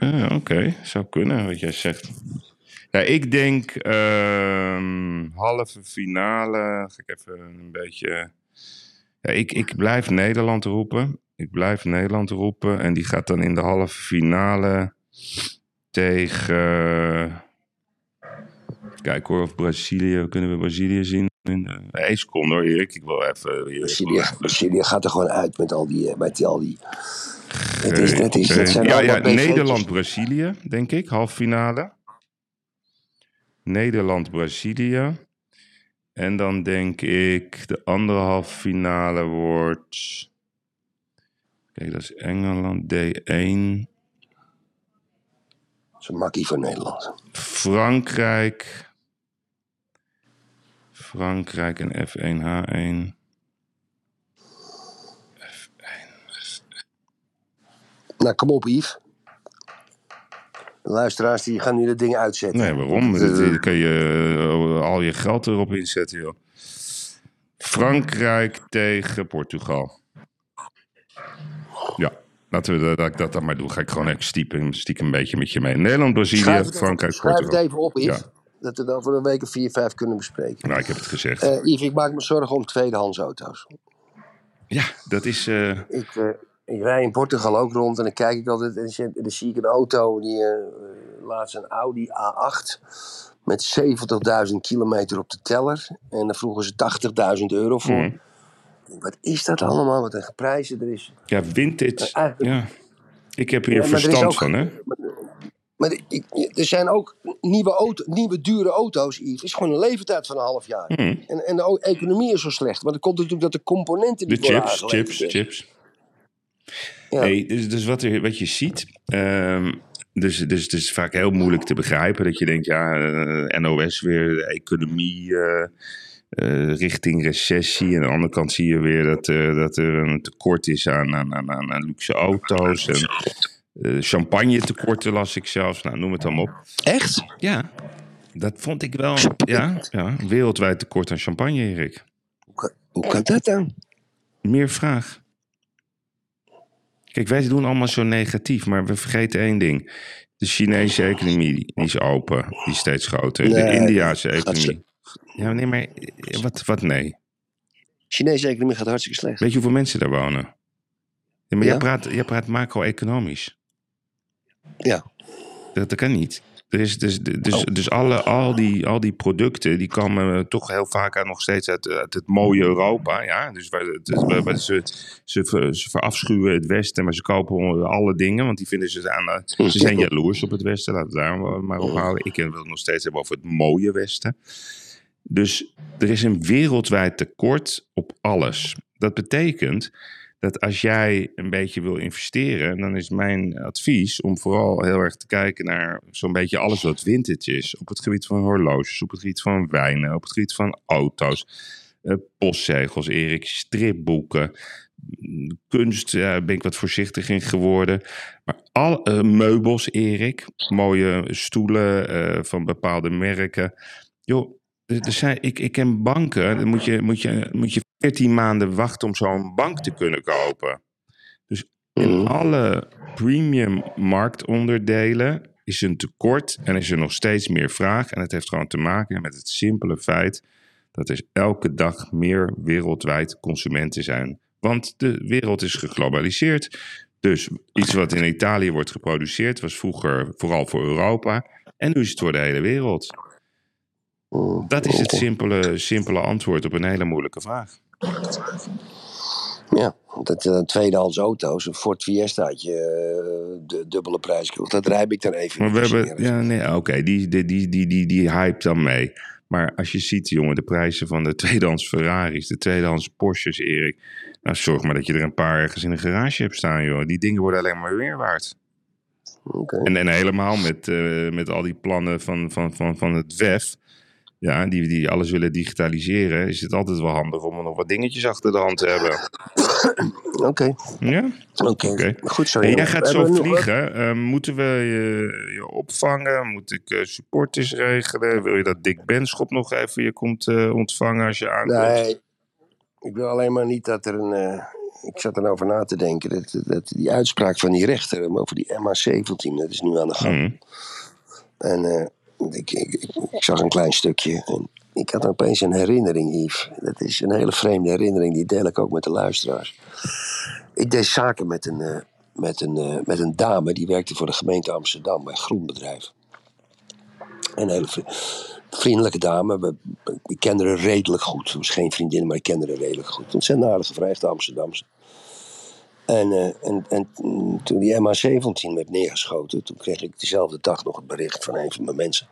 Ja, oké. Zou kunnen, wat jij zegt. Ja, ik denk ehm, halve finale. Ga ik even een beetje. Ja, ik, ik blijf Nederland roepen. Ik blijf Nederland roepen. En die gaat dan in de halve finale tegen. Kijken hoor, of Brazilië. Kunnen we Brazilië zien? In de... Nee, seconde hoor, Erik. Ik wil even. Hier, Brazilië, Brazilië gaat er gewoon uit met al die... eh, Met die, al die het is, het is, het zijn ja, ja. Nederland-Brazilië, denk ik. Halve finale. Nederland-Brazilië. En dan denk ik de andere halve finale wordt. Kijk, dat is Engeland D1. Dat is een makkie voor Nederland. Frankrijk. Frankrijk en F1 H1. Nou, kom op, Yves. De luisteraars die gaan nu de dingen uitzetten. Nee, waarom? Eh, Dan kun je eh, al je geld erop inzetten, joh. Frankrijk tegen Portugal. Ja, laten we dat, dat, ik dat dan maar doen. Ga ik gewoon even stiekem, stiekem een beetje met je mee. Nederland, Brazilië, Frankrijk, schrijf het Portugal. even op, Yves. Ja. Dat we dan voor een week of vier, vijf kunnen bespreken. Nou, ik heb het gezegd. Yves, ik maak me zorgen om tweedehands auto's. ja, dat is... eh, Ik, eh, ik rij in Portugal ook rond en dan kijk ik altijd en dan zie- ik een auto, die laatst een Audi A8 met 70.000 kilometer op de teller. En dan vroegen ze 80.000 euro voor. mm, Wat is dat allemaal? Wat een prijzen er is. Ja, vintage. Ja. Ik heb hier Ja, er verstand ook- van, hè? Maar de- ik- er zijn ook nieuwe, auto, nieuwe dure auto's, Yves. is gewoon een leeftijd van een half jaar. Hmm. En, en de economie is zo slecht. Maar dat komt natuurlijk dat de componenten De die worden chips, chips, chips. Ja. Hey, dus dus wat, er, wat je ziet. ehm, dus, dus het is vaak heel moeilijk te begrijpen dat je denkt, ja, eh, NOS weer, de economie eh, eh, richting recessie. En aan de andere kant zie je weer dat, dat er een tekort is aan, aan, aan, aan, luxe auto's. En champagne tekorten las ik zelfs. Nou, noem het allemaal op. Echt? Ja, dat vond ik wel. Ja, ja, wereldwijd tekort aan champagne, Erik. Hoe kan, hoe kan dat dan? Meer vraag. Kijk, wij doen allemaal zo negatief, maar we vergeten één ding. De Chinese economie is open, die is steeds groter. de Nee, gaat economie. Ja, nee, maar eh, wat, wat nee? Chinese economie gaat hartstikke slecht. Weet je hoeveel mensen daar wonen? Ja, maar Ja. jij, praat, jij praat macro-economisch. Ja. Dat, dat kan niet. Er is dus, dus, Oh. dus alle, al, die, al die producten die komen toch heel vaak uit, nog steeds uit, uit het mooie Europa. Ja? Dus waar, het, is- waar- waar ze, ze, ze verafschuwen het Westen, maar ze kopen alle dingen. Want die vinden ze aan. eh, Ze zijn jaloers op het Westen, laten we daar maar op houden. Ik wil het nog steeds hebben over het mooie Westen. Dus er is een wereldwijd tekort op alles. Dat betekent dat als jij een beetje wil investeren, dan is mijn advies om vooral heel erg te kijken naar zo'n beetje alles wat vintage is. Op het gebied van horloges, op het gebied van wijnen, op het gebied van auto's, eh, postzegels, Erik, stripboeken. Kunst, ja, ben ik wat voorzichtig in geworden. Maar al eh, meubels, Erik, mooie stoelen eh, van bepaalde merken. Joh, er zijn, ik, ik ken banken, dan moet je, moet, je, moet je 14 maanden wachten om zo'n bank te kunnen kopen. Dus in Mhm. alle premium marktonderdelen is een tekort en is er nog steeds meer vraag. En het heeft gewoon te maken met het simpele feit dat er elke dag meer wereldwijd consumenten zijn. Want de wereld is geglobaliseerd. Dus iets wat in Italië wordt geproduceerd was vroeger vooral voor Europa. En nu is het voor de hele wereld. Dat is het oké. simpele, simpele antwoord op een hele moeilijke vraag. Ja, dat uh, tweedehands auto's, een Ford Fiestaatje, uh, de dubbele prijs. Dat rijp ik dan even. Maar we hebben, ja, nee, oké, die, die, die, die, die, die hype dan mee. Maar als je ziet, jongen, de prijzen van de tweedehands Ferraris, de tweedehands Porsches, Erik. Nou, zorg maar dat je er een paar ergens in een garage hebt staan, joh. Die dingen worden alleen maar weer waard. Oké. En, en helemaal met, eh, met al die plannen van, van, van, van het WEF. Ja, die, die alles willen digitaliseren. Is het altijd wel handig om er nog wat dingetjes achter de hand te hebben. Oké, Ja? oké. Goed zo. Hey, jij gaat zo vliegen. Eh, moeten we je, je opvangen? Moet ik eh, supporters regelen? Wil je dat Dick Benschop nog even je komt eh, ontvangen als je aankomt? Nee, ik wil alleen maar niet dat er een. eh, ik zat erover na te denken. Dat, dat die uitspraak van die rechter over die MH17, dat is nu aan de gang. Mhm. En ik, zag een klein stukje. En ik had opeens een herinnering, Yves. Dat is een hele vreemde herinnering, die deel ik ook met de luisteraars. Ik deed zaken met een, eh, met een, eh, met een dame die werkte voor de gemeente Amsterdam bij een groenbedrijf. Een hele vri- vriendelijke dame. Ik kende haar redelijk goed. Ze was geen vriendin, maar ik kende haar redelijk goed. Ontzettend aardige vrouw, echt Amsterdamse. En, eh, en, en toen die MH17 werd neergeschoten, toen kreeg ik dezelfde dag nog het bericht van een van mijn mensen.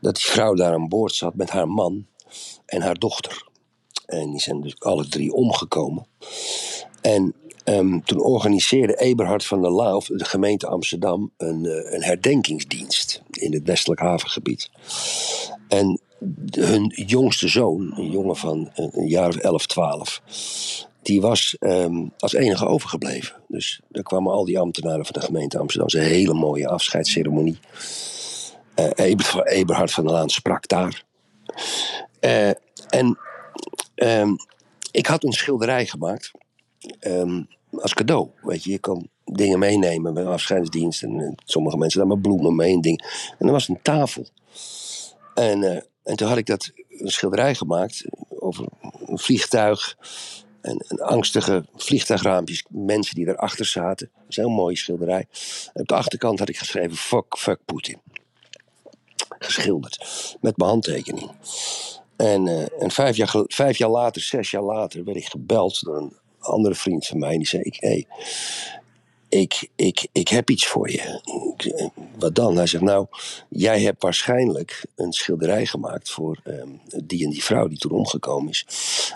Dat die vrouw daar aan boord zat met haar man en haar dochter. En die zijn dus alle drie omgekomen. En ehm, toen organiseerde Eberhard van der Lauw, de gemeente Amsterdam, een, eh, een herdenkingsdienst in het westelijk havengebied. En hun jongste zoon, een jongen van een jaar of 11, 12, die was ehm, als enige overgebleven. Dus daar kwamen al die ambtenaren van de gemeente Amsterdam. Een hele mooie afscheidsceremonie. Eh, Eber- Eberhard van der Laan sprak daar. Eh, en ehm, ik had een schilderij gemaakt ehm, als cadeau. Weet je, je kan dingen meenemen bij afscheidsdienst. En, sommige mensen daar bloemen mee en dingen. En er was een tafel. En, eh, en toen had ik dat een schilderij gemaakt over een vliegtuig. En, angstige vliegtuigraampjes, mensen die erachter zaten. Dat is een heel mooie schilderij. En op de achterkant had ik geschreven: Fuck, fuck Poetin. Geschilderd. Met mijn handtekening. En, eh, en vijf, jaar, vijf jaar later, zes jaar later, werd ik gebeld door een andere vriend van mij. Die zei: ik, hey, ik, ik, ik heb iets voor je. Wat dan? Hij zegt: Nou, jij hebt waarschijnlijk een schilderij gemaakt voor ehm, die en die vrouw die toen omgekomen is.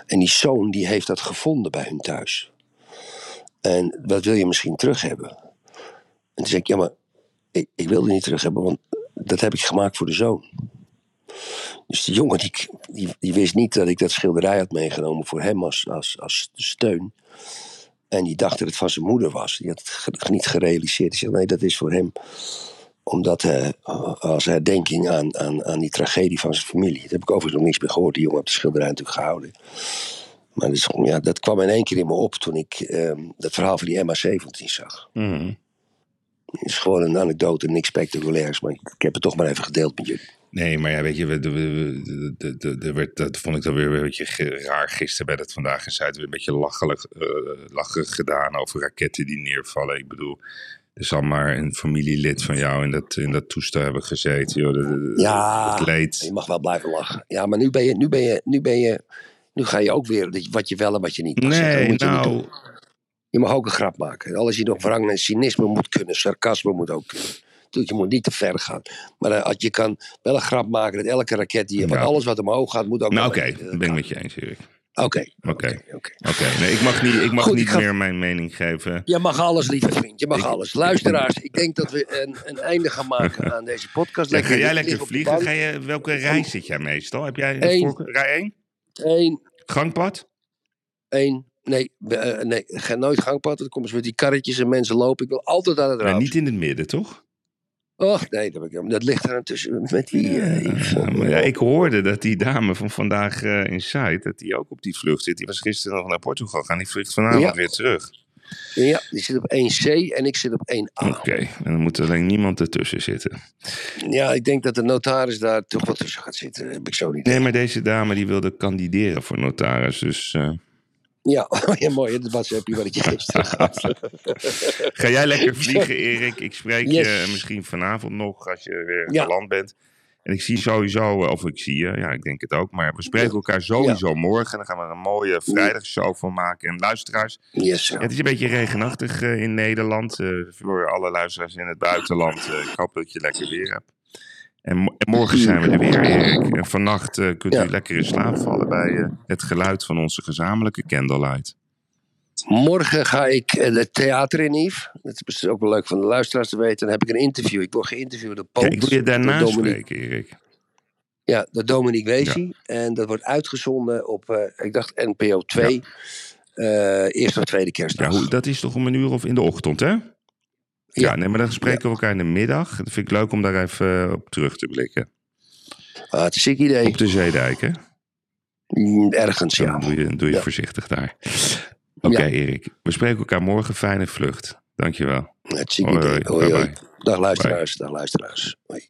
En die zoon die heeft dat gevonden bij hun thuis. En wat wil je misschien terug hebben? En toen zei ik: Ja, maar ik, ik wil het niet terug hebben, want dat heb ik gemaakt voor de zoon. Dus die jongen die, die, die wist niet dat ik dat schilderij had meegenomen voor hem als, als, als steun. En die dacht dat het van zijn moeder was. Die had het niet gerealiseerd. Die zei, nee, dat is voor hem. Omdat eh, als herdenking aan, aan, aan die tragedie van zijn familie. Daar heb ik overigens nog niks meer gehoord. Die jongen heeft de schilderij natuurlijk gehouden. Maar dat, is, ja, dat kwam in één keer in me op toen ik ehm, dat verhaal van die MH17 zag. Mhm. Het is gewoon een anekdote, niks spectaculairs. Maar ik heb het toch maar even gedeeld met jullie. Nee, maar ja, weet je, we- we- we- de- de- de- de- werd- dat vond ik dan weer een beetje raar. Gisteren bij dat Vandaag in Zuid weer een beetje lachelijk, eh, lacherig gedaan over raketten die neervallen. Ik bedoel, er zal maar een familielid van jou in dat, in dat toestel hebben gezeten. Joh. De- Ja, leed. Je mag wel blijven lachen. Ja, maar nu ben je, nu ben je, nu ben je, nu ga je ook weer dat wat je wel en wat je niet mag. Dat Nee, moet je niet nou. Je mag ook een grap maken. Alles je nog wrang en cynisme moet kunnen. Sarcasme moet ook kunnen. Je moet niet te ver gaan. Maar eh, als je kan wel een grap maken dat elke raket die je... Ja. alles wat omhoog gaat, moet ook... nou oké, beneden. dat ben ik met je eens, Erik. Oké. Oké. Oké. nee, ik mag niet, ik mag Goed, ik niet ga- meer mijn mening geven. Je mag alles, lieve vriend. Je mag Ik- alles. Luisteraars, ik denk dat we een, een einde gaan maken aan deze podcast. Ja, ga jij lekker vliegen? Ga je, welke rij zit jij meestal? Heb jij een voorkeur? Rij 1? Eén, Gangpad? één. Nee, we- eh, nee, ga nooit gangpad. Dan komen ze met die karretjes en mensen lopen. Ik wil altijd aan het raam. niet in het midden, toch? Och, nee, dat, heb ik, dat ligt er tussen met die... eh. Ja, maar ja, ik hoorde dat die dame van vandaag eh in Zuid, dat die ook op die vlucht zit. Die was gisteren nog naar Portugal gaan. Die vlucht vanavond Ja. weer terug. Ja, die zit op 1C en ik zit op 1A. Oké, en dan moet er alleen niemand ertussen zitten. Ja, ik denk dat de notaris daar toch wat tussen gaat zitten. Heb ik zo niet. Nee, maar deze dame die wilde kandideren voor notaris. Dus eh, Ja, ja mooi. Dat WhatsApp je wat ik je gisteren gaf. ga jij lekker vliegen, Erik. Ik spreek Yes. je misschien vanavond nog als je weer Ja. geland bent. En ik zie sowieso, eh, of ik zie je, ja, ik denk het ook. Maar we spreken elkaar sowieso morgen. Dan gaan we er een mooie vrijdagshow van maken. En luisteraars, Yes, Ja, het is een beetje regenachtig eh, in Nederland. eh, voor alle luisteraars in het buitenland. ik hoop dat je lekker weer hebt. En, mo- en morgen zijn we er weer, Erik. En vannacht eh, kunt Ja. u lekker in slaap vallen bij eh, het geluid van onze gezamenlijke candlelight. Morgen ga ik eh, het theater in, Yves. Dat is ook wel leuk van de luisteraars te weten. Dan heb ik een interview. Ik word geïnterviewd door Ja, Poot. ik wil je daarna spreken, Erik. Ja, door Dominique Weesie. En dat wordt uitgezonden op, eh, ik dacht, NPO 2. eh, eerste of tweede Ja, kerstdag. dat is toch om een uur of in de ochtend, hè? Ja, nee, maar dan spreken we elkaar in de middag. Dat vind ik leuk om daar even eh, op terug te blikken. Ah, het is een ziek idee. Op de Zeedijk, hè? Mm, Ergens, Dan ja. doe je, doe je Ja. voorzichtig daar. Oké, Ja. Erik. We spreken elkaar morgen. Fijne vlucht. Dankjewel. Het is een Hoi, idee. hoi. Hoi. Dag luisteraars. Dag luisteraars. Hoi.